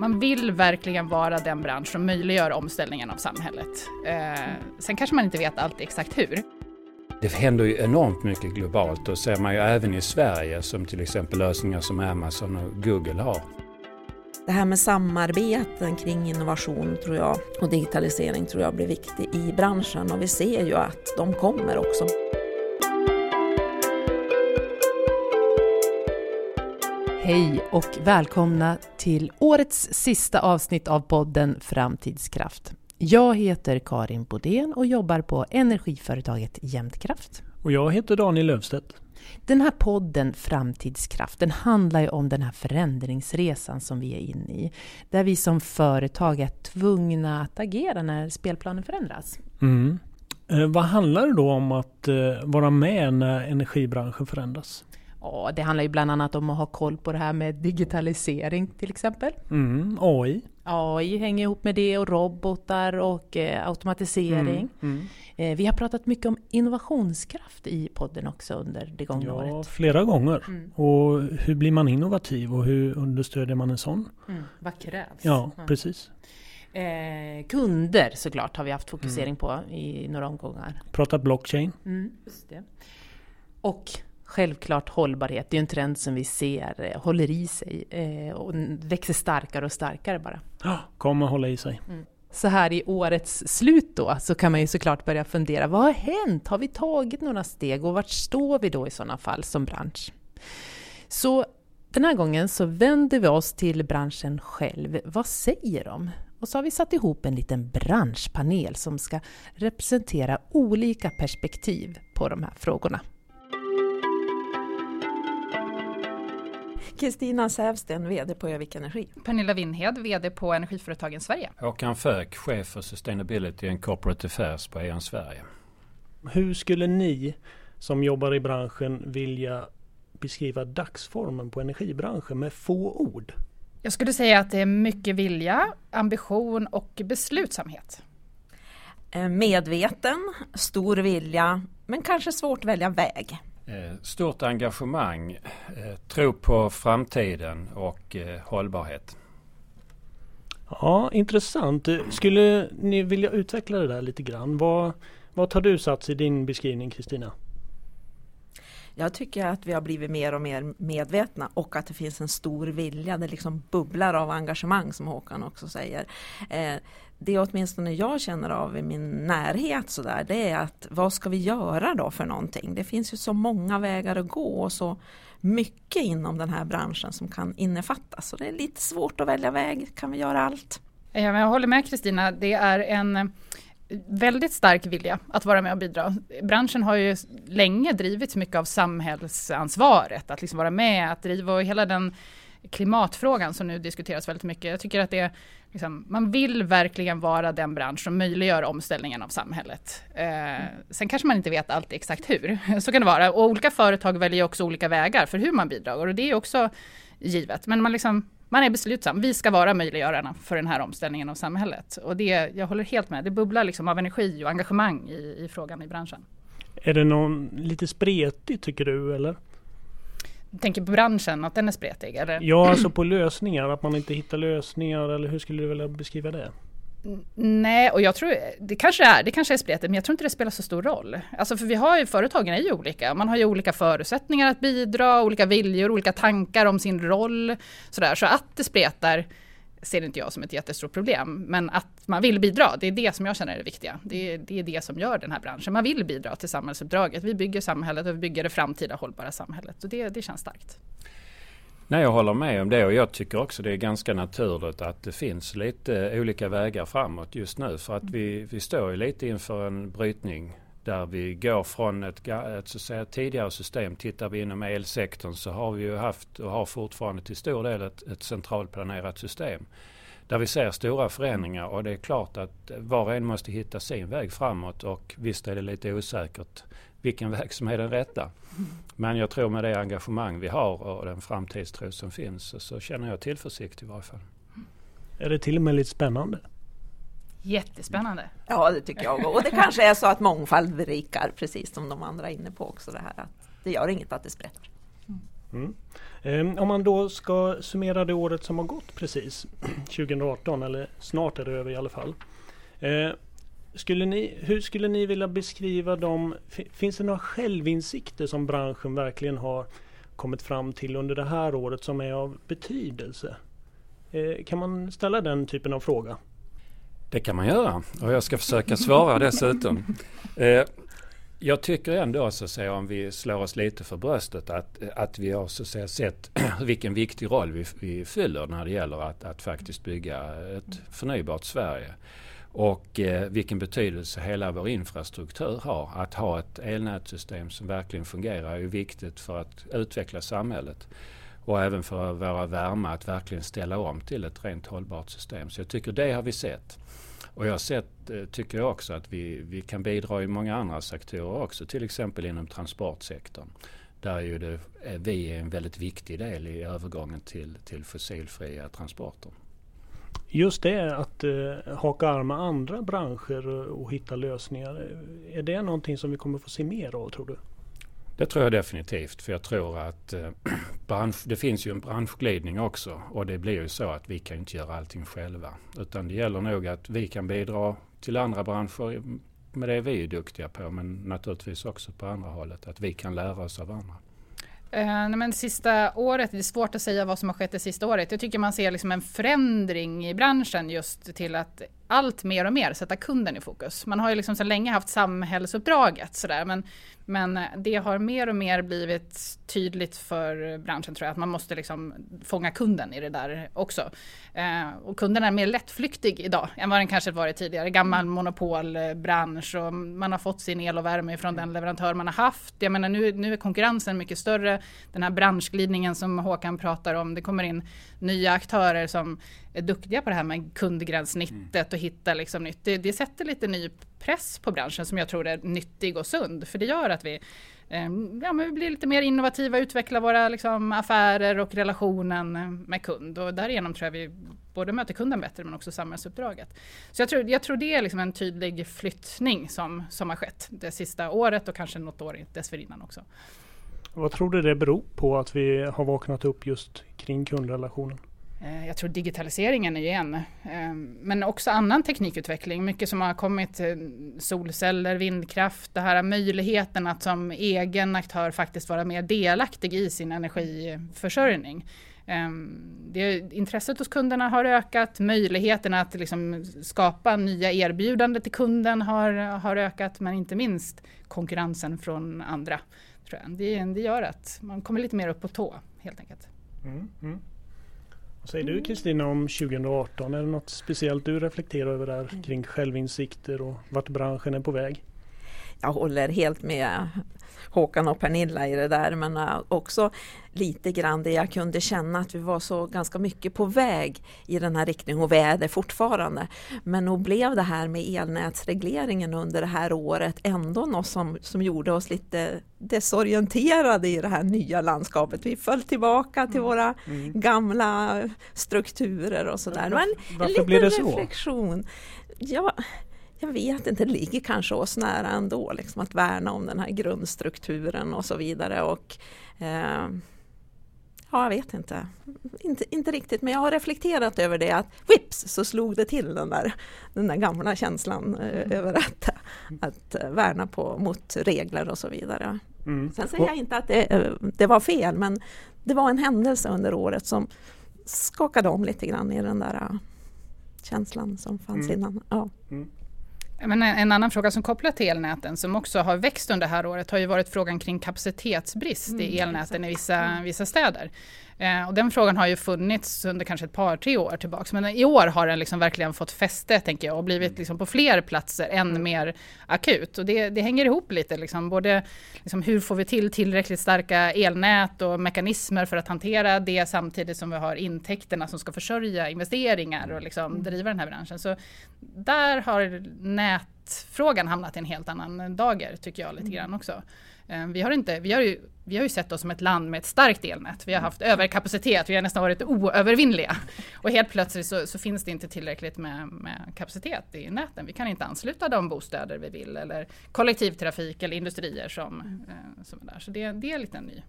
man vill verkligen vara den bransch som möjliggör omställningen av samhället. Eh, sen kanske man inte vet alltid exakt hur. Det händer ju enormt mycket globalt och ser man ju även i Sverige som till exempel lösningar som Amazon och Google har. Det här med samarbeten kring innovation tror jag och digitalisering tror jag blir viktigt i branschen och vi ser ju att de kommer också. Hej och välkomna till årets sista avsnitt av podden Framtidskraft. Jag heter Karin Bodén och jobbar på energiföretaget Jämtkraft. Och jag heter Daniel Löfstedt. Den här podden Framtidskraft, den handlar ju om den här förändringsresan som vi är inne i. Där vi som företag är tvungna att agera när spelplanen förändras. Mm. Eh, vad handlar det då om att eh, vara med när energibranschen förändras? Ja, det handlar ju bland annat om att ha koll på det här med digitalisering till exempel. Mm, AI. AI hänger ihop med det och robotar och eh, automatisering. Mm, mm. Eh, vi har pratat mycket om innovationskraft i podden också under det gångna ja, året. Flera gånger. Mm. Och hur blir man innovativ och hur understödjer man en sån? Mm, vad krävs? Ja, precis. Eh, kunder såklart har vi haft fokusering mm. på i några omgångar. Pratat blockchain. Mm. Och Självklart hållbarhet, det är en trend som vi ser eh, håller i sig eh, och växer starkare och starkare bara. Ja, kommer hålla i sig. Mm. Så här i årets slut då så kan man ju såklart börja fundera, vad har hänt? Har vi tagit några steg och vart står vi då i sådana fall som bransch? Så den här gången så vänder vi oss till branschen själv. Vad säger de? Och så har vi satt ihop en liten branschpanel som ska representera olika perspektiv på de här frågorna. Kristina Sävsten, VD på Övik Energi. Pernilla Winhed, VD på Energiföretagen Sverige. Håkan Föök, chef för Sustainability and Corporate Affairs på E.ON Sverige. Hur skulle ni som jobbar i branschen vilja beskriva dagsformen på energibranschen med få ord? Jag skulle säga att det är mycket vilja, ambition och beslutsamhet. Eh, medveten, stor vilja, men kanske svårt att välja väg. Eh, stort engagemang, eh, tro på framtiden och eh, hållbarhet. Ja, intressant. Skulle ni vilja utveckla det där lite grann? Vad, vad tar du sats i din beskrivning Kristina? Jag tycker att vi har blivit mer och mer medvetna och att det finns en stor vilja. Det liksom bubblar av engagemang som Håkan också säger. Eh, det åtminstone jag känner av i min närhet så där, det är att vad ska vi göra då för någonting? Det finns ju så många vägar att gå och så mycket inom den här branschen som kan innefattas. Så det är lite svårt att välja väg. Kan vi göra allt? Jag håller med Kristina. Det är en eh, väldigt stark vilja att vara med och bidra. Branschen har ju länge drivits mycket av samhällsansvaret, att liksom vara med, att driva och hela den klimatfrågan som nu diskuteras väldigt mycket. Jag tycker att det liksom, man vill verkligen vara den bransch som möjliggör omställningen av samhället. Eh, sen kanske man inte vet alltid exakt hur, så kan det vara. Och olika företag väljer också olika vägar för hur man bidrar och det är också givet. Men man liksom man är beslutsam. Vi ska vara möjliggörarna för den här omställningen av samhället. Och det, jag håller helt med, det bubblar liksom av energi och engagemang i, i frågan i branschen. Är det någon lite spretig tycker du eller? Tänker på branschen, att den är spretig? Eller? Ja, alltså på lösningar, att man inte hittar lösningar eller hur skulle du vilja beskriva det? Nej, och jag tror det kanske är, det kanske är spretigt, men jag tror inte det spelar så stor roll. Alltså för vi har ju, företagen är ju olika. Man har ju olika förutsättningar att bidra, olika viljor, olika tankar om sin roll. Sådär. Så att det spretar ser inte jag som ett jättestort problem. Men att man vill bidra, det är det som jag känner är det viktiga. Det är, det är det som gör den här branschen. Man vill bidra till samhällsuppdraget. Vi bygger samhället och vi bygger det framtida hållbara samhället. Och det, det känns starkt. Nej, jag håller med om det och jag tycker också det är ganska naturligt att det finns lite olika vägar framåt just nu. För att vi, vi står ju lite inför en brytning där vi går från ett, ett så att säga, tidigare system. Tittar vi inom elsektorn så har vi ju haft och har fortfarande till stor del ett, ett centralplanerat system. Där vi ser stora förändringar och det är klart att var och en måste hitta sin väg framåt och visst är det lite osäkert vilken väg som är den rätta. Men jag tror med det engagemang vi har och den framtidstro som finns så känner jag tillförsikt i varje fall. Är det till och med lite spännande? Jättespännande. Ja, det tycker jag. Och det kanske är så att mångfald berikar, precis som de andra är inne på också. Det här att det gör inget att det sprätter. Mm. Eh, om man då ska summera det året som har gått precis, 2018 eller snart är det över i alla fall. Eh, skulle ni, hur skulle ni vilja beskriva dem? Finns det några självinsikter som branschen verkligen har kommit fram till under det här året som är av betydelse? Eh, kan man ställa den typen av fråga? Det kan man göra och jag ska försöka svara dessutom. Eh, jag tycker ändå så att säga, om vi slår oss lite för bröstet att, att vi har så att säga, sett vilken viktig roll vi, vi fyller när det gäller att, att faktiskt bygga ett förnybart Sverige. Och eh, vilken betydelse hela vår infrastruktur har. Att ha ett elnätssystem som verkligen fungerar är viktigt för att utveckla samhället. Och även för våra värme att verkligen ställa om till ett rent hållbart system. Så jag tycker det har vi sett. Och jag har sett, eh, tycker jag också, att vi, vi kan bidra i många andra sektorer också. Till exempel inom transportsektorn. Där ju det, vi är en väldigt viktig del i övergången till, till fossilfria transporter. Just det att eh, haka arm med andra branscher och hitta lösningar. Är det någonting som vi kommer få se mer av tror du? Det tror jag definitivt. För jag tror att eh, bransch, det finns ju en branschglidning också. Och det blir ju så att vi kan inte göra allting själva. Utan det gäller nog att vi kan bidra till andra branscher med det vi är duktiga på. Men naturligtvis också på andra hållet. Att vi kan lära oss av andra. Eh, men sista året, det är svårt att säga vad som har skett det sista året. Jag tycker man ser liksom en förändring i branschen just till att allt mer och mer sätta kunden i fokus. Man har ju liksom sedan länge haft samhällsuppdraget sådär men men det har mer och mer blivit tydligt för branschen tror jag, att man måste liksom fånga kunden i det där också. Eh, och kunden är mer lättflyktig idag än vad den kanske varit tidigare. Gammal monopolbransch och man har fått sin el och värme från den leverantör man har haft. Jag menar nu, nu är konkurrensen mycket större. Den här branschglidningen som Håkan pratar om, det kommer in nya aktörer som är duktiga på det här med kundgränssnittet och hitta liksom nytt. Det, det sätter lite ny press på branschen som jag tror är nyttig och sund. För det gör att vi, eh, ja, men vi blir lite mer innovativa, utvecklar våra liksom, affärer och relationen ehm, med kund. Och därigenom tror jag vi både möter kunden bättre men också samhällsuppdraget. Så jag tror, jag tror det är liksom en tydlig flyttning som, som har skett det sista året och kanske något år dessförinnan också. Vad tror du det beror på att vi har vaknat upp just kring kundrelationen? Eh, jag tror digitaliseringen är ju en, eh, men också annan teknikutveckling. Mycket som har kommit, eh, solceller, vindkraft, det här möjligheten att som egen aktör faktiskt vara mer delaktig i sin energiförsörjning. Det, intresset hos kunderna har ökat, möjligheten att liksom skapa nya erbjudanden till kunden har, har ökat, men inte minst konkurrensen från andra. Tror jag. Det, det gör att man kommer lite mer upp på tå helt enkelt. Mm, mm. Vad säger du Kristina om 2018? Är det något speciellt du reflekterar över där kring självinsikter och vart branschen är på väg? Jag håller helt med Håkan och Pernilla i det där men äh, också lite grann det jag kunde känna att vi var så ganska mycket på väg i den här riktningen och vi är det fortfarande. Men nog blev det här med elnätsregleringen under det här året ändå något som, som gjorde oss lite desorienterade i det här nya landskapet. Vi föll tillbaka till mm. våra mm. gamla strukturer och sådär. Varför, varför blev det så? reflektion. Ja, jag vet inte, det ligger kanske oss nära ändå, liksom att värna om den här grundstrukturen och så vidare. Och, eh, ja, jag vet inte. inte. Inte riktigt, men jag har reflekterat över det att vips så slog det till den där, den där gamla känslan eh, mm. över att, att värna på, mot regler och så vidare. Mm. Sen säger jag inte att det, eh, det var fel, men det var en händelse under året som skakade om lite grann i den där eh, känslan som fanns mm. innan. Ja. Mm. Men en annan fråga som kopplar till elnäten som också har växt under det här året har ju varit frågan kring kapacitetsbrist mm, i elnäten exakt. i vissa, vissa städer. Eh, och den frågan har ju funnits under kanske ett par, tre år tillbaks. Men i år har den liksom verkligen fått fäste, tänker jag, och blivit liksom på fler platser än mm. mer akut. Och det, det hänger ihop lite, liksom, både liksom hur får vi till tillräckligt starka elnät och mekanismer för att hantera det samtidigt som vi har intäkterna som ska försörja investeringar och liksom mm. driva den här branschen. Så där har nätfrågan hamnat i en helt annan dager, tycker jag lite mm. grann också. Eh, vi har, inte, vi, har ju, vi har ju sett oss som ett land med ett starkt elnät. Vi har haft överkapacitet, vi har nästan varit oövervinnliga. Och helt plötsligt så, så finns det inte tillräckligt med, med, kapacitet i näten. Vi kan inte ansluta de bostäder vi vill eller kollektivtrafik eller industrier som, eh, som är där. Så det, det är lite en ny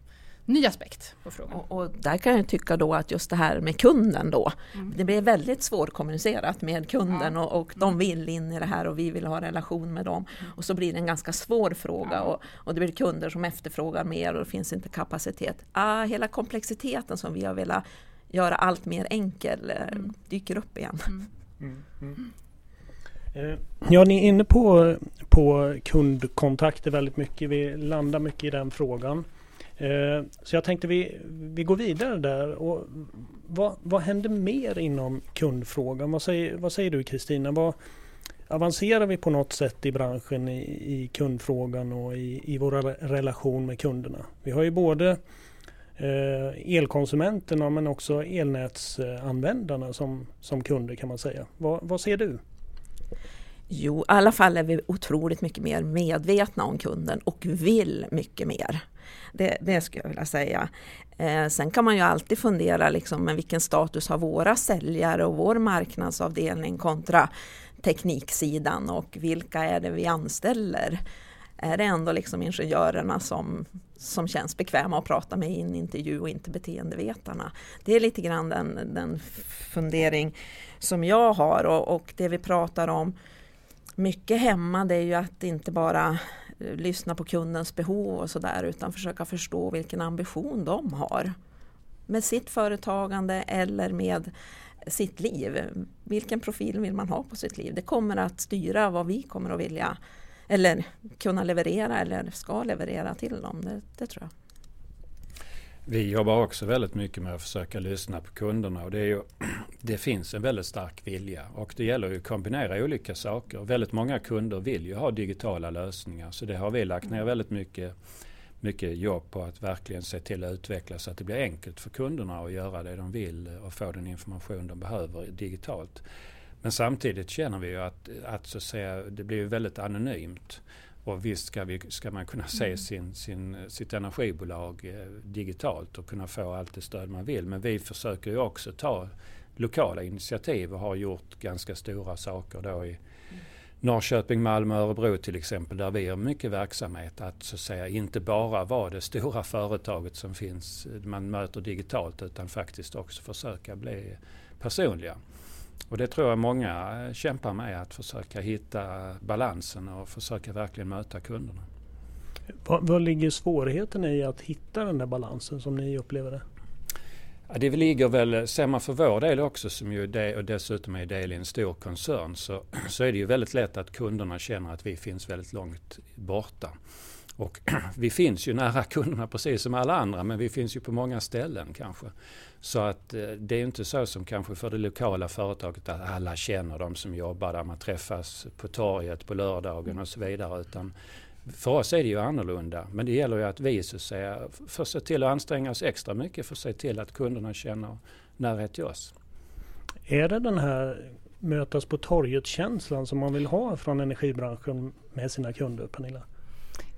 ny aspekt på frågan. Och, och, där kan jag tycka då att just det här med kunden då, mm. det blir väldigt svårkommunicerat med kunden ja. och, och, de mm. vill in i det här och vi vill ha relation med dem. Mm. Och så blir det en ganska svår fråga ja. och, och, det blir kunder som efterfrågar mer och det finns inte kapacitet. Ah, hela komplexiteten som vi har velat göra allt mer enkel eh, mm. dyker upp igen. Mm. Mm. Eh, ja, ni är inne på, på kundkontakter väldigt mycket. Vi landar mycket i den frågan. Eh, så jag tänkte vi, vi går vidare där. Och vad, vad händer mer inom kundfrågan? Vad säger, vad säger du Kristina? avancerar vi på något sätt i branschen i, i kundfrågan och i, i våra relation med kunderna? Vi har ju både eh, elkonsumenterna men också elnätsanvändarna som, som kunder kan man säga. Vad, vad ser du? Jo, i alla fall är vi otroligt mycket mer medvetna om kunden och vill mycket mer. Det, det skulle jag vilja säga. Eh, sen kan man ju alltid fundera liksom, men vilken status har våra säljare och vår marknadsavdelning kontra tekniksidan och vilka är det vi anställer? Är det ändå liksom ingenjörerna som, som känns bekväma att prata med i en intervju och inte beteendevetarna? Det är lite grann den, den fundering som jag har och, och det vi pratar om mycket hemma det är ju att inte bara eh, lyssna på kundens behov och sådär utan försöka förstå vilken ambition de har med sitt företagande eller med sitt liv. Vilken profil vill man ha på sitt liv? Det kommer att styra vad vi kommer att vilja eller kunna leverera eller ska leverera till dem. Det, det tror jag. Vi jobbar också väldigt mycket med att försöka lyssna på kunderna och det, ju, det finns en väldigt stark vilja och det gäller ju att kombinera olika saker. Väldigt många kunder vill ju ha digitala lösningar så det har vi lagt ner mm. väldigt mycket, mycket jobb på att verkligen se till att utveckla så att det blir enkelt för kunderna att göra det de vill och få den information de behöver digitalt. Men samtidigt känner vi ju att, att, så att säga, det blir väldigt anonymt. Och visst ska, vi, ska man kunna se mm. sin, sin, sitt energibolag eh, digitalt och kunna få allt det stöd man vill. Men vi försöker ju också ta lokala initiativ och har gjort ganska stora saker då i mm. Norrköping, Malmö, Örebro till exempel där vi har mycket verksamhet att så att säga inte bara vara det stora företaget som finns man möter digitalt utan faktiskt också försöka bli personliga. Och det tror jag många kämpar med, att försöka hitta balansen och försöka verkligen möta kunderna. Vad, vad ligger svårigheten i att hitta den där balansen som ni upplever det? Ja, det ligger väl, ser man för vår del också som ju det, och dessutom är del i en stor koncern så, så är det ju väldigt lätt att kunderna känner att vi finns väldigt långt borta. Och vi finns ju nära kunderna precis som alla andra men vi finns ju på många ställen kanske. Så att eh, det är inte så som kanske för det lokala företaget att alla känner de som jobbar där. Man träffas på torget på lördagen och så vidare. Utan för oss är det ju annorlunda. Men det gäller ju att vi så att säga, får se till att anstränga oss extra mycket för att se till att kunderna känner närhet till oss. Är det den här mötas på torget-känslan som man vill ha från energibranschen med sina kunder, Pernilla?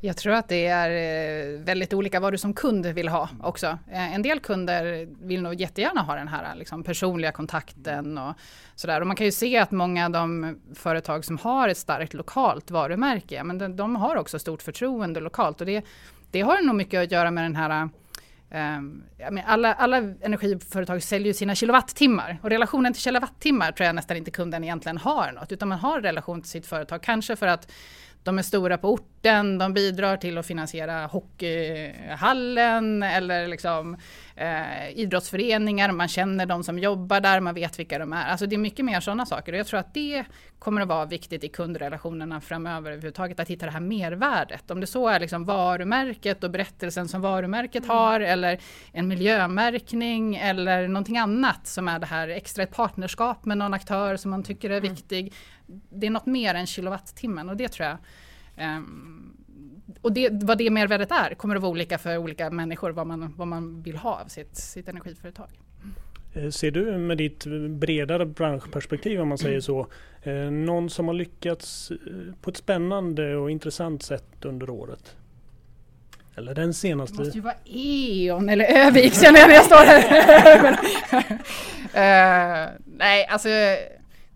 Jag tror att det är eh, väldigt olika vad du som kund vill ha också. Eh, en del kunder vill nog jättegärna ha den här liksom, personliga kontakten och sådär. Och man kan ju se att många av de företag som har ett starkt lokalt varumärke, men de, de har också stort förtroende lokalt och det, det har nog mycket att göra med den här Um, alla, alla energiföretag säljer sina kilowattimmar och relationen till kilowattimmar tror jag nästan inte kunden egentligen har något utan man har relation till sitt företag. Kanske för att de är stora på orten, de bidrar till att finansiera hockeyhallen eller liksom, eh, idrottsföreningar, man känner de som jobbar där, man vet vilka de är. Alltså det är mycket mer sådana saker och jag tror att det kommer att vara viktigt i kundrelationerna framöver överhuvudtaget, att hitta det här mervärdet. Om det så är liksom varumärket och berättelsen som varumärket mm. har eller en miljömärkning eller någonting annat som är det här extra ett partnerskap med någon aktör som man tycker är mm. viktig. Det är något mer än kilowattimmen och det tror jag um, och det, vad det mervärdet är kommer att vara olika för olika människor vad man, vad man vill ha av sitt, sitt energiföretag. Eh, ser du med ditt bredare branschperspektiv om man säger så, eh, någon som har lyckats eh, på ett spännande och intressant sätt under året? Eller den senaste? Det måste ju vara E.ON eller Övik känner jag när jag står här. uh, nej, alltså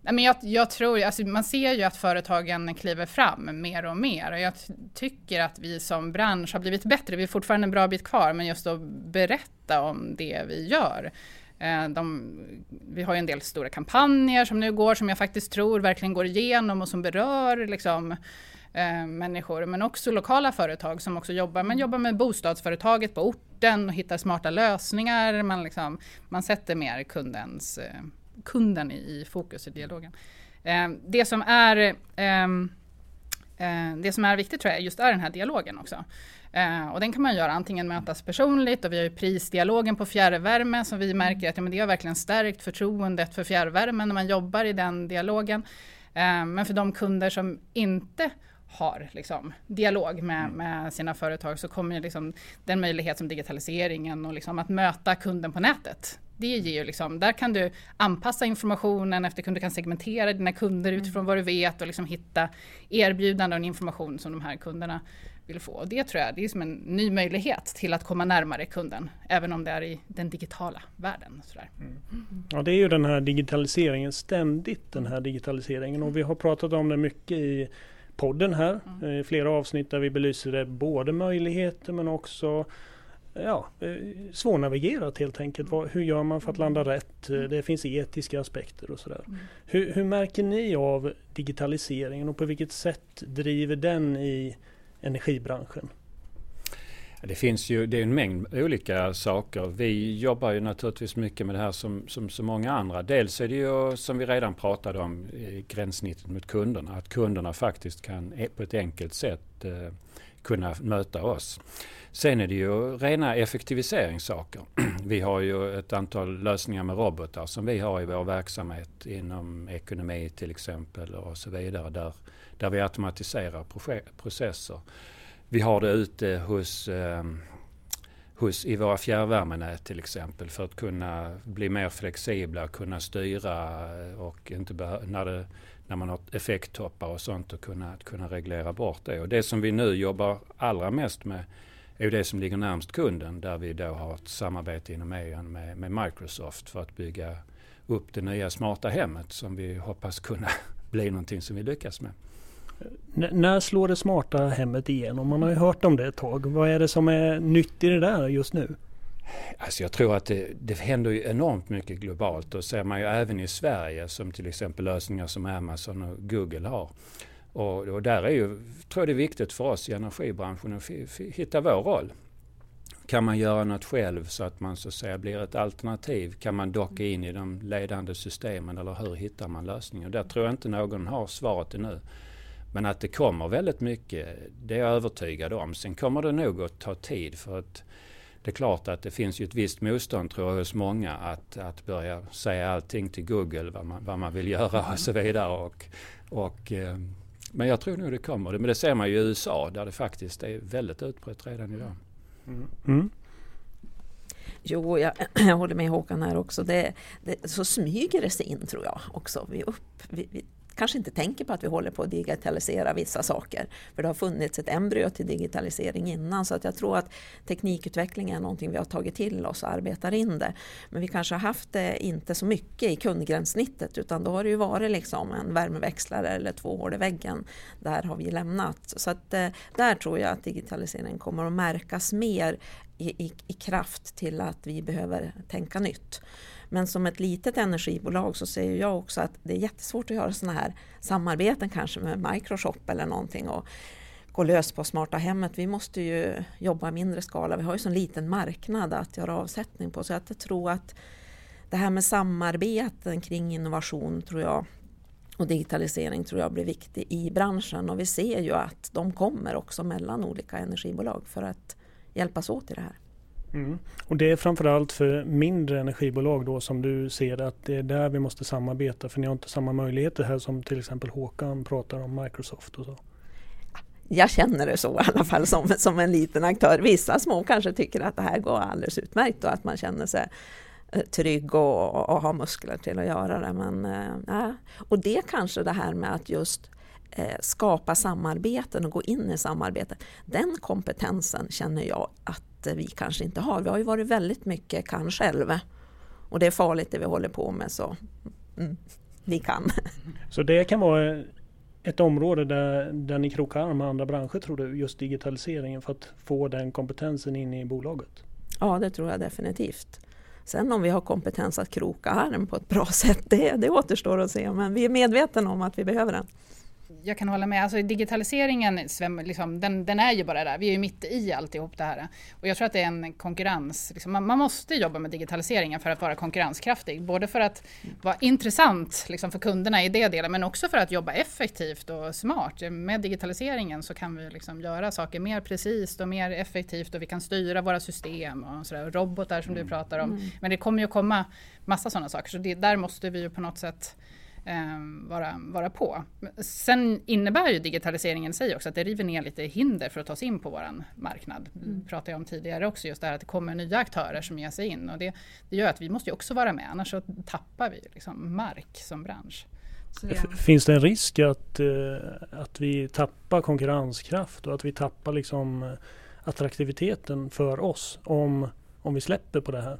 men jag, jag tror, alltså man ser ju att företagen kliver fram mer och mer och jag tycker att vi som bransch har blivit bättre. Vi är fortfarande en bra bit kvar, men just att berätta om det vi gör. Eh, de, vi har ju en del stora kampanjer som nu går som jag faktiskt tror verkligen går igenom och som berör liksom, eh, människor, men också lokala företag som också jobbar. Man jobbar med bostadsföretaget på orten och hittar smarta lösningar. Man, liksom, man sätter mer kundens, eh, kunden i, i fokus i dialogen. Eh, det som är ehm, eh, det som är viktigt tror jag just är den här dialogen också. Eh, och den kan man göra antingen mötas personligt och vi har ju prisdialogen på fjärrvärme som vi märker att ja, men det har verkligen stärkt förtroendet för fjärrvärmen när man jobbar i den dialogen. Eh, men för de kunder som inte har liksom, dialog med, mm. med sina företag så kommer liksom, den möjlighet som digitaliseringen och liksom att möta kunden på nätet. Det ger ju liksom, där kan du anpassa informationen efter kunder, kan segmentera dina kunder mm. utifrån vad du vet och liksom hitta erbjudanden och information som de här kunderna vill få. Och det tror jag det är som en ny möjlighet till att komma närmare kunden, även om det är i den digitala världen. Mm. Ja, det är ju den här digitaliseringen, ständigt den här digitaliseringen och vi har pratat om det mycket i podden här. Mm. Flera avsnitt där vi belyser det både möjligheter men också ja, eh, svårnavigerat helt enkelt. Hur gör man för att landa rätt? Mm. Det finns etiska aspekter och sådär. Mm. Hur, hur, märker ni av digitaliseringen och på vilket sätt driver den i energibranschen? Det finns ju det är en mängd olika saker. Vi jobbar ju naturligtvis mycket med det här som, som så många andra. Dels är det ju som vi redan pratade om eh, gränssnittet mot kunderna. Att kunderna faktiskt kan e, på ett enkelt sätt eh, kunna möta oss. Sen är det ju rena effektiviseringssaker. Vi har ju ett antal lösningar med robotar som vi har i vår verksamhet inom ekonomi till exempel och så vidare där, där vi automatiserar processer. Vi har det ute hos, eh, hos, i våra fjärrvärmenät till exempel för att kunna bli mer flexibla, kunna styra eh, och inte när, det, när man har effekttoppar och sånt och kunna, att kunna reglera bort det. Och det som vi nu jobbar allra mest med är det som ligger närmst kunden där vi då har ett samarbete inom EU med, med Microsoft för att bygga upp det nya smarta hemmet som vi hoppas kunna bli någonting som vi lyckas med. N när slår det smarta hemmet igenom? Man har ju hört om det ett tag. Vad är det som är nytt i det där just nu? Alltså jag tror att det, det händer ju enormt mycket globalt och ser man ju även i Sverige som till exempel lösningar som Amazon och Google har. Och, och där är ju, tror jag det är viktigt för oss i energibranschen att hitta vår roll. Kan man göra något själv så att man så att säga blir ett alternativ? Kan man docka in i de ledande systemen eller hur hittar man lösningar? Där tror jag inte någon har svaret ännu. Men att det kommer väldigt mycket, det är jag övertygad om. Sen kommer det nog att ta tid för att det är klart att det finns ju ett visst motstånd tror jag hos många att, att börja säga allting till Google vad man, vad man vill göra och så vidare. Och, och, eh, men jag tror nog det kommer. Men det ser man ju i USA där det faktiskt är väldigt utbrett redan idag. Mm. Mm. Jo, jag, jag, håller med Håkan här också. Det, det, så smyger det sig in tror jag också. Vi, upp, vi, vi kanske inte tänker på att vi håller på att digitalisera vissa saker. För det har funnits ett embryo till digitalisering innan så att jag tror att teknikutveckling är någonting vi har tagit till oss och arbetar in det. Men vi kanske har haft det inte så mycket i kundgränssnittet utan då har det ju varit liksom en värmeväxlare eller två hål i väggen. Där har vi lämnat. Så att eh, där tror jag att digitaliseringen kommer att märkas mer i, i, i kraft till att vi behöver tänka nytt. Men som ett litet energibolag så ser jag också att det är jättesvårt att göra sådana här samarbeten kanske med Microshop eller någonting och gå lös på smarta hemmet. Vi måste ju jobba i mindre skala. Vi har ju så liten marknad att göra avsättning på så jag tror att det här med samarbeten kring innovation tror jag och digitalisering tror jag blir viktig i branschen och vi ser ju att de kommer också mellan olika energibolag för att hjälpas åt i det här. Mm. Och det är framförallt för mindre energibolag då som du ser att det är där vi måste samarbeta för ni har inte samma möjligheter här som till exempel Håkan pratar om Microsoft och så. Jag känner det så i alla fall som, som en liten aktör. Vissa små kanske tycker att det här går alldeles utmärkt och att man känner sig eh, trygg och, och har muskler till att göra det. Men, äh, och det kanske det här med att just skapa samarbeten och gå in i samarbete. Den kompetensen känner jag att vi kanske inte har. Vi har ju varit väldigt mycket kan själva. Och det är farligt det vi håller på med. Så. Mm. ni kan. Så det kan vara ett område där, där ni krokar arm med andra branscher tror du, just digitaliseringen för att få den kompetensen in i bolaget? Ja, det tror jag definitivt. Sen om vi har kompetens att kroka arm på ett bra sätt, det, det återstår att se. Men vi är medvetna om att vi behöver den jag kan hålla med. Alltså digitaliseringen, liksom, den, den, är ju bara där. Vi är ju mitt i alltihop det här. Och jag tror att det är en konkurrens. Liksom, man, man, måste jobba med digitaliseringen för att vara konkurrenskraftig. Både för att vara intressant liksom, för kunderna i det delen, men också för att jobba effektivt och smart. Med digitaliseringen så kan vi liksom göra saker mer precis och mer effektivt och vi kan styra våra system och sådär. robotar som du mm. pratar om. Mm. Men det kommer ju komma massa sådana saker, så det, där måste vi ju på något sätt vara, vara på. Sen innebär ju digitaliseringen i sig också att det river ner lite hinder för att ta sig in på våran marknad. Mm. pratade jag om tidigare också, just det här att det kommer nya aktörer som ger sig in och det, det gör att vi måste också vara med, annars så tappar vi liksom mark som bransch. Det... Finns det en risk att, eh, att vi tappar konkurrenskraft och att vi tappar liksom eh, attraktiviteten för oss om, om vi släpper på det här?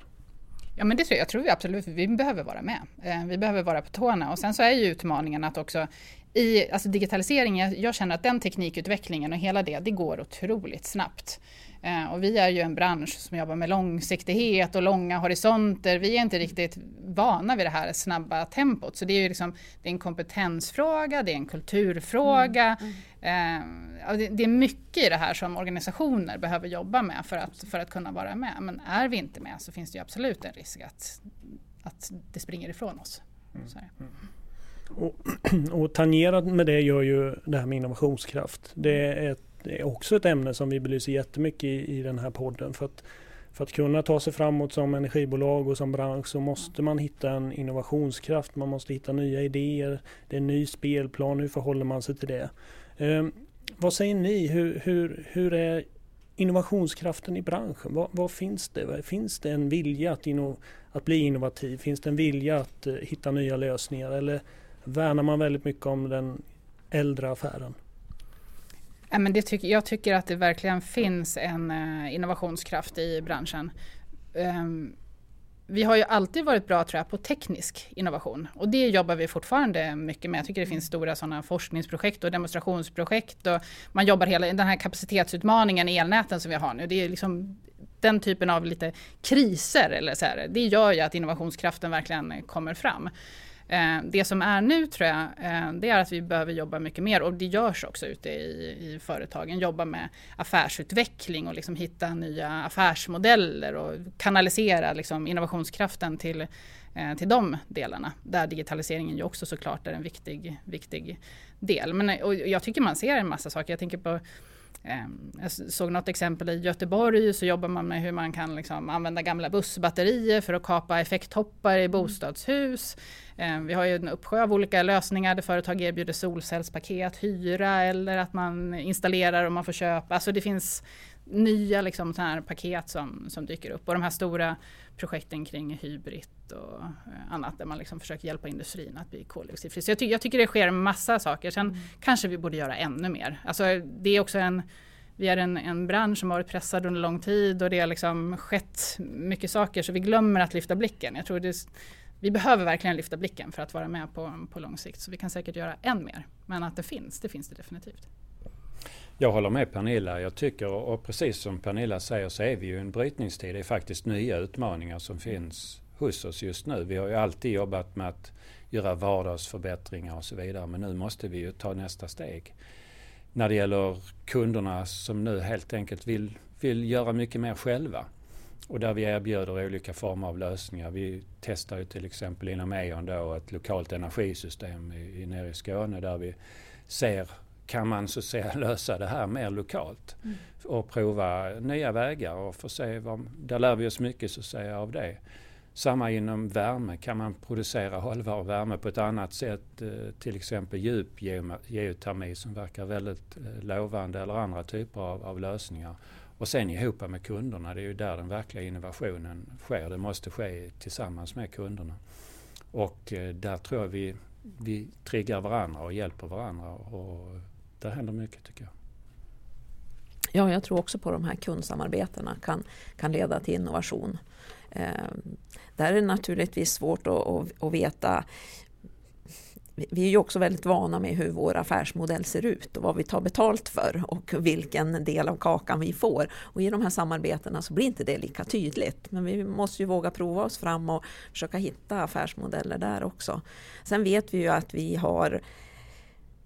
Ja men det tror jag, jag tror vi absolut, vi behöver vara med. Eh, vi behöver vara på tårna och sen så är ju utmaningen att också i alltså digitaliseringen, jag, jag känner att den teknikutvecklingen och hela det, det går otroligt snabbt. Eh, och vi är ju en bransch som jobbar med långsiktighet och långa horisonter. Vi är inte riktigt vana vid det här snabba tempot. Så det är ju liksom, det är en kompetensfråga, det är en kulturfråga. Mm. Mm. Eh, det, är mycket i det här som organisationer behöver jobba med för att, för att kunna vara med. Men är vi inte med så finns det ju absolut en risk att, att det springer ifrån oss. Mm. mm. Och, och tangerat med det gör ju det här med innovationskraft. Det är ett det är också ett ämne som vi belyser jättemycket i, i den här podden. För att, för att kunna ta sig framåt som energibolag och som bransch så måste man hitta en innovationskraft. Man måste hitta nya idéer. Det är en ny spelplan. Hur förhåller man sig till det? Eh, vad säger ni? Hur, hur, hur är innovationskraften i branschen? Vad, vad, finns det? Finns det en vilja att, inno, att bli innovativ? Finns det en vilja att eh, hitta nya lösningar? Eller värnar man väldigt mycket om den äldre affären? Ja, men det tycker, jag tycker att det verkligen finns en eh, innovationskraft i branschen. Um, vi har ju alltid varit bra tror jag, på teknisk innovation och det jobbar vi fortfarande mycket med. Jag tycker det finns stora sådana forskningsprojekt och demonstrationsprojekt och man jobbar hela den här kapacitetsutmaningen i elnäten som vi har nu. Det är liksom den typen av lite kriser eller så här, det gör ju att innovationskraften verkligen kommer fram. Eh, det som är nu tror jag, eh, det är att vi behöver jobba mycket mer och det görs också ute i, i företagen. Jobba med affärsutveckling och liksom hitta nya affärsmodeller och kanalisera liksom innovationskraften till, eh, till de delarna. Där digitaliseringen ju också såklart är en viktig, viktig del. Men och jag tycker man ser en massa saker. Jag tänker på jag såg något exempel i Göteborg så jobbar man med hur man kan liksom använda gamla bussbatterier för att kapa effekttoppar i mm. bostadshus. Ehm, vi har ju en uppsjö av olika lösningar där företag erbjuder solcellspaket, hyra eller att man installerar och man får köpa. Alltså det finns nya liksom, här paket som, som dyker upp och de här stora projekten kring hybrid och eh, annat där man liksom försöker hjälpa industrin att bli koldioxidfri. Så jag, ty jag tycker det sker en massa saker. Sen mm. kanske vi borde göra ännu mer. Alltså, det är också en vi är en, en bransch som har varit pressad under lång tid och det har liksom skett mycket saker så vi glömmer att lyfta blicken. Jag tror det, vi behöver verkligen lyfta blicken för att vara med på, på lång sikt. Så vi kan säkert göra än mer. Men att det finns, det finns det definitivt. Jag håller med Pernilla. Jag tycker, och precis som Pernilla säger, så är vi ju i en brytningstid. Det är faktiskt nya utmaningar som finns hos oss just nu. Vi har ju alltid jobbat med att göra vardagsförbättringar och så vidare. Men nu måste vi ju ta nästa steg. När det gäller kunderna som nu helt enkelt vill, vill göra mycket mer själva. Och där vi erbjuder olika former av lösningar. Vi testar ju till exempel inom E.ON då ett lokalt energisystem i, i, nere i Skåne där vi ser kan man så säga lösa det här mer lokalt mm. och prova nya vägar och få se vad, där lär vi oss mycket så säga av det. Samma inom värme, kan man producera hållbar värme på ett annat sätt, eh, till exempel djup geotermi som verkar väldigt eh, lovande eller andra typer av, av lösningar. Och sen ihop med kunderna, det är ju där den verkliga innovationen sker. Det måste ske tillsammans med kunderna. Och eh, där tror jag vi, vi triggar varandra och hjälper varandra. Och där händer mycket tycker jag. Ja, jag tror också på de här kundsamarbetena kan, kan leda till innovation. Eh, där är det naturligtvis svårt att, att, att veta vi är ju också väldigt vana med hur vår affärsmodell ser ut och vad vi tar betalt för och vilken del av kakan vi får. Och i de här samarbetena så blir inte det lika tydligt. Men vi måste ju våga prova oss fram och försöka hitta affärsmodeller där också. Sen vet vi ju att vi har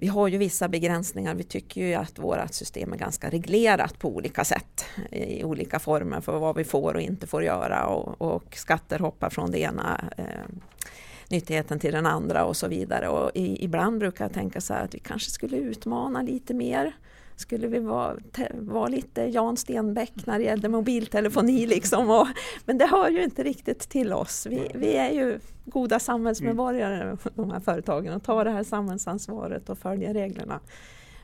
vi har ju vissa begränsningar. Vi tycker ju att vårt system är ganska reglerat på olika sätt i olika former för vad vi får och inte får göra och, och skatter hoppar från det ena eh, nyttigheten till den andra och så vidare. Och i, ibland brukar jag tänka så här att vi kanske skulle utmana lite mer. Skulle vi vara, vara lite Jan Stenbeck när det gällde mobiltelefoni liksom. Och, men det hör ju inte riktigt till oss. Vi, vi är ju goda samhällsmedborgare, de här företagen, och tar det här samhällsansvaret och följer reglerna.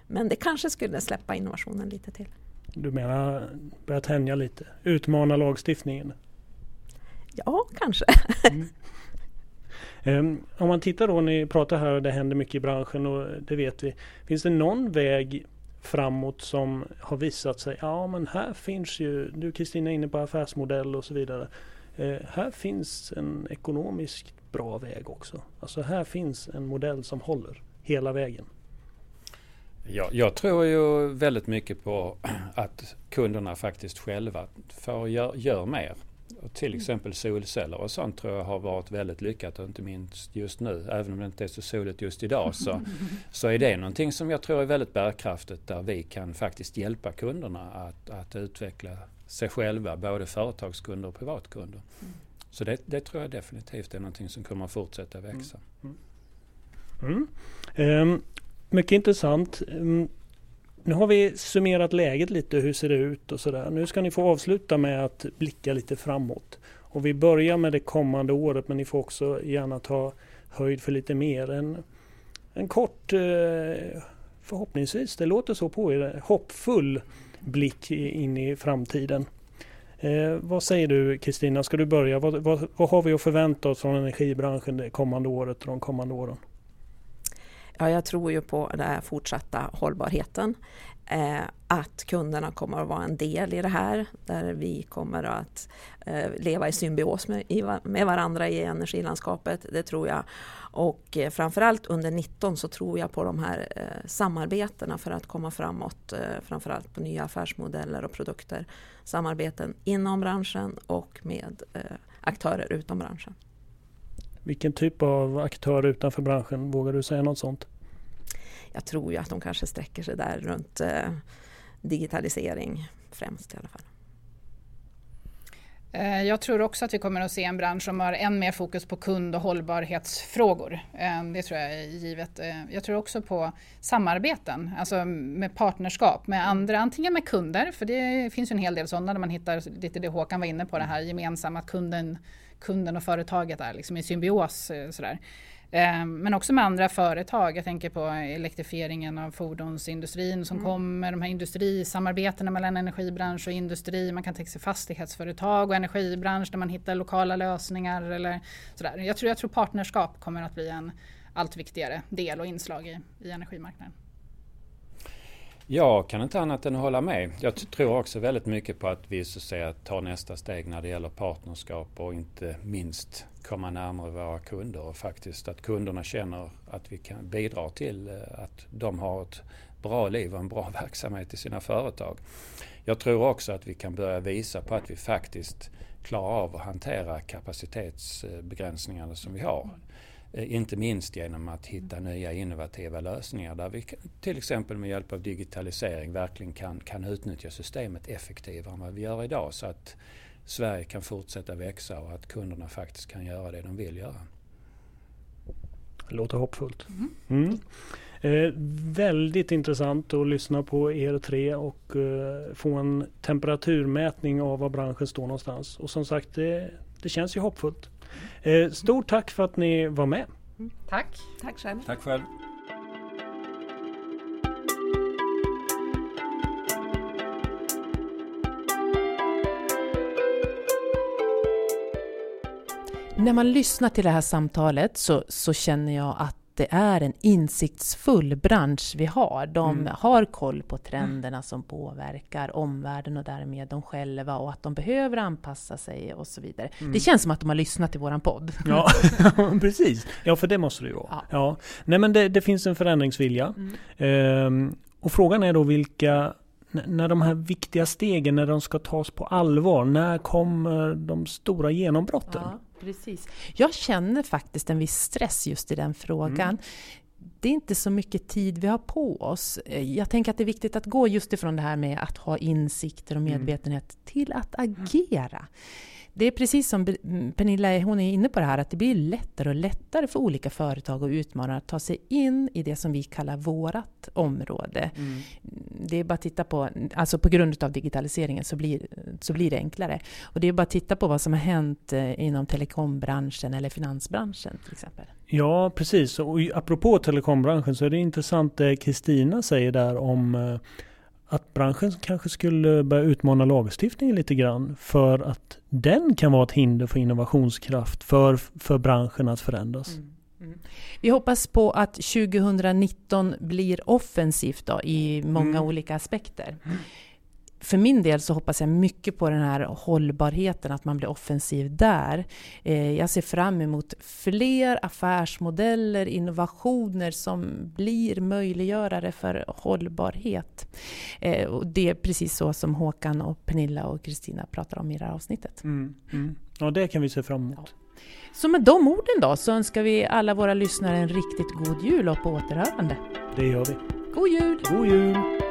Men det kanske skulle släppa innovationen lite till. Du menar börja tänja lite, utmana lagstiftningen? Ja, kanske. Mm. Ehm, om man tittar då, ni pratar här och det händer mycket i branschen och det vet vi. Finns det någon väg framåt som har visat sig, ja men här finns ju, du Kristina är inne på affärsmodell och så vidare. Eh, här finns en ekonomiskt bra väg också. Alltså här finns en modell som håller hela vägen. Ja, jag tror ju väldigt mycket på att kunderna faktiskt själva får gör, gör mer. Och till mm. exempel solceller och sånt tror jag har varit väldigt lyckat och inte minst just nu. Även om det inte är så soligt just idag så, så är det någonting som jag tror är väldigt bärkraftigt där vi kan faktiskt hjälpa kunderna att, att utveckla sig själva, både företagskunder och privatkunder. Mm. Så det, det, tror jag definitivt är någonting som kommer att fortsätta växa. Mm. Mm. Um, mycket intressant. Um, nu har vi summerat läget lite, hur ser det ut och sådär. Nu ska ni få avsluta med att blicka lite framåt. Och vi börjar med det kommande året men ni får också gärna ta höjd för lite mer. En, en kort, eh, förhoppningsvis, det låter så på er, hoppfull blick in i framtiden. Eh, vad säger du Kristina, ska du börja? Vad, vad, vad, har vi att förvänta oss från energibranschen det kommande året och de kommande åren? Ja, jag tror ju på den här fortsatta hållbarheten. Eh, att kunderna kommer att vara en del i det här, där vi kommer att eh, leva i symbios med, i, med varandra i energilandskapet, det tror jag. Och eh, framförallt under 19 så tror jag på de här eh, samarbetena för att komma framåt, eh, framförallt på nya affärsmodeller och produkter. Samarbeten inom branschen och med eh, aktörer utom branschen. Vilken typ av aktör utanför branschen, vågar du säga något sånt? Jag tror ju att de kanske sträcker sig där runt eh, digitalisering främst i alla fall. Eh, jag tror också att vi kommer att se en bransch som har än mer fokus på kund och hållbarhetsfrågor. Eh, det tror jag är givet. Eh, jag tror också på samarbeten, alltså med partnerskap med andra, antingen med kunder, för det finns ju en hel del sådana där man hittar lite det Håkan var inne på, det här gemensamma, att kunden kunden och företaget är liksom i symbios. Eh, sådär. Eh, men också med andra företag. Jag tänker på elektrifieringen av fordonsindustrin som mm. kommer, de här industrisamarbetena mellan energibransch och industri. Man kan tänka sig fastighetsföretag och energibransch där man hittar lokala lösningar. Eller sådär. Jag, tror, jag tror partnerskap kommer att bli en allt viktigare del och inslag i, i energimarknaden. Jag kan inte annat än att hålla med. Jag tror också väldigt mycket på att vi så att säga, tar nästa steg när det gäller partnerskap och inte minst komma närmare våra kunder och faktiskt att kunderna känner att vi kan bidra till eh, att de har ett bra liv och en bra verksamhet i sina företag. Jag tror också att vi kan börja visa på att vi faktiskt klarar av att hantera kapacitetsbegränsningarna som vi har. Eh, inte minst genom att hitta nya innovativa lösningar där vi till exempel med hjälp av digitalisering verkligen kan, kan utnyttja systemet effektivare än vad vi gör idag så att Sverige kan fortsätta växa och att kunderna faktiskt kan göra det de vill göra. Det låter hoppfullt. Mm. mm. Eh, väldigt intressant att lyssna på er tre och eh, få en temperaturmätning av var branschen står någonstans. Och som sagt, det, det känns ju hoppfullt. Eh, stort tack för att ni var med. Tack. Tack själv. Tack själv. När man lyssnar till det här samtalet så, så känner jag att det är en insiktsfull bransch vi har. De Mm. har koll på trenderna som påverkar omvärlden och därmed de själva och att de behöver anpassa sig och så vidare. Mm. Det känns som att de har lyssnat till våran podd. Ja, precis. Ja, för det måste det ju vara. Ja. Ja. Nej, men det, det finns en förändringsvilja. Ehm, och frågan är då vilka, när de här viktiga stegen, när de ska tas på allvar, när kommer de stora genombrotten? Ja, precis. Jag känner faktiskt en viss stress just i den frågan. Mm. Det är inte så mycket tid vi har på oss. Jag tänker att det är viktigt att gå just ifrån det här med att ha insikter och Mm. medvetenhet till att agera. Det är precis som mm, Pernilla hon är inne på det här, att det blir lättare och lättare för olika företag och utmanare att ta sig in i det som vi kallar vårat område. Mm. Det är bara att titta på, alltså på grund av digitaliseringen så blir, så blir det enklare. Och det är bara att titta på vad som har hänt eh, inom telekombranschen eller finansbranschen till exempel. Ja, precis. Och apropå telekombranschen så är det intressant det Kristina säger där om eh, att branschen kanske skulle börja utmana lagstiftningen lite grann för att den kan vara ett hinder för innovationskraft för, för branschen att förändras. Mm. Vi hoppas på att 2019 blir offensivt då, i många Mm. olika aspekter. För min del så hoppas jag mycket på den här hållbarheten, att man blir offensiv där. Eh, jag ser fram emot fler affärsmodeller, innovationer som blir möjliggörare för hållbarhet. Eh, och det är precis så som Håkan, och Pernilla och Kristina pratar om i det här avsnittet. Mm. Mm. Ja, det kan vi se fram emot. Så med de orden då så önskar vi alla våra lyssnare en riktigt god jul och på återhörande. Det gör vi. God jul! God jul!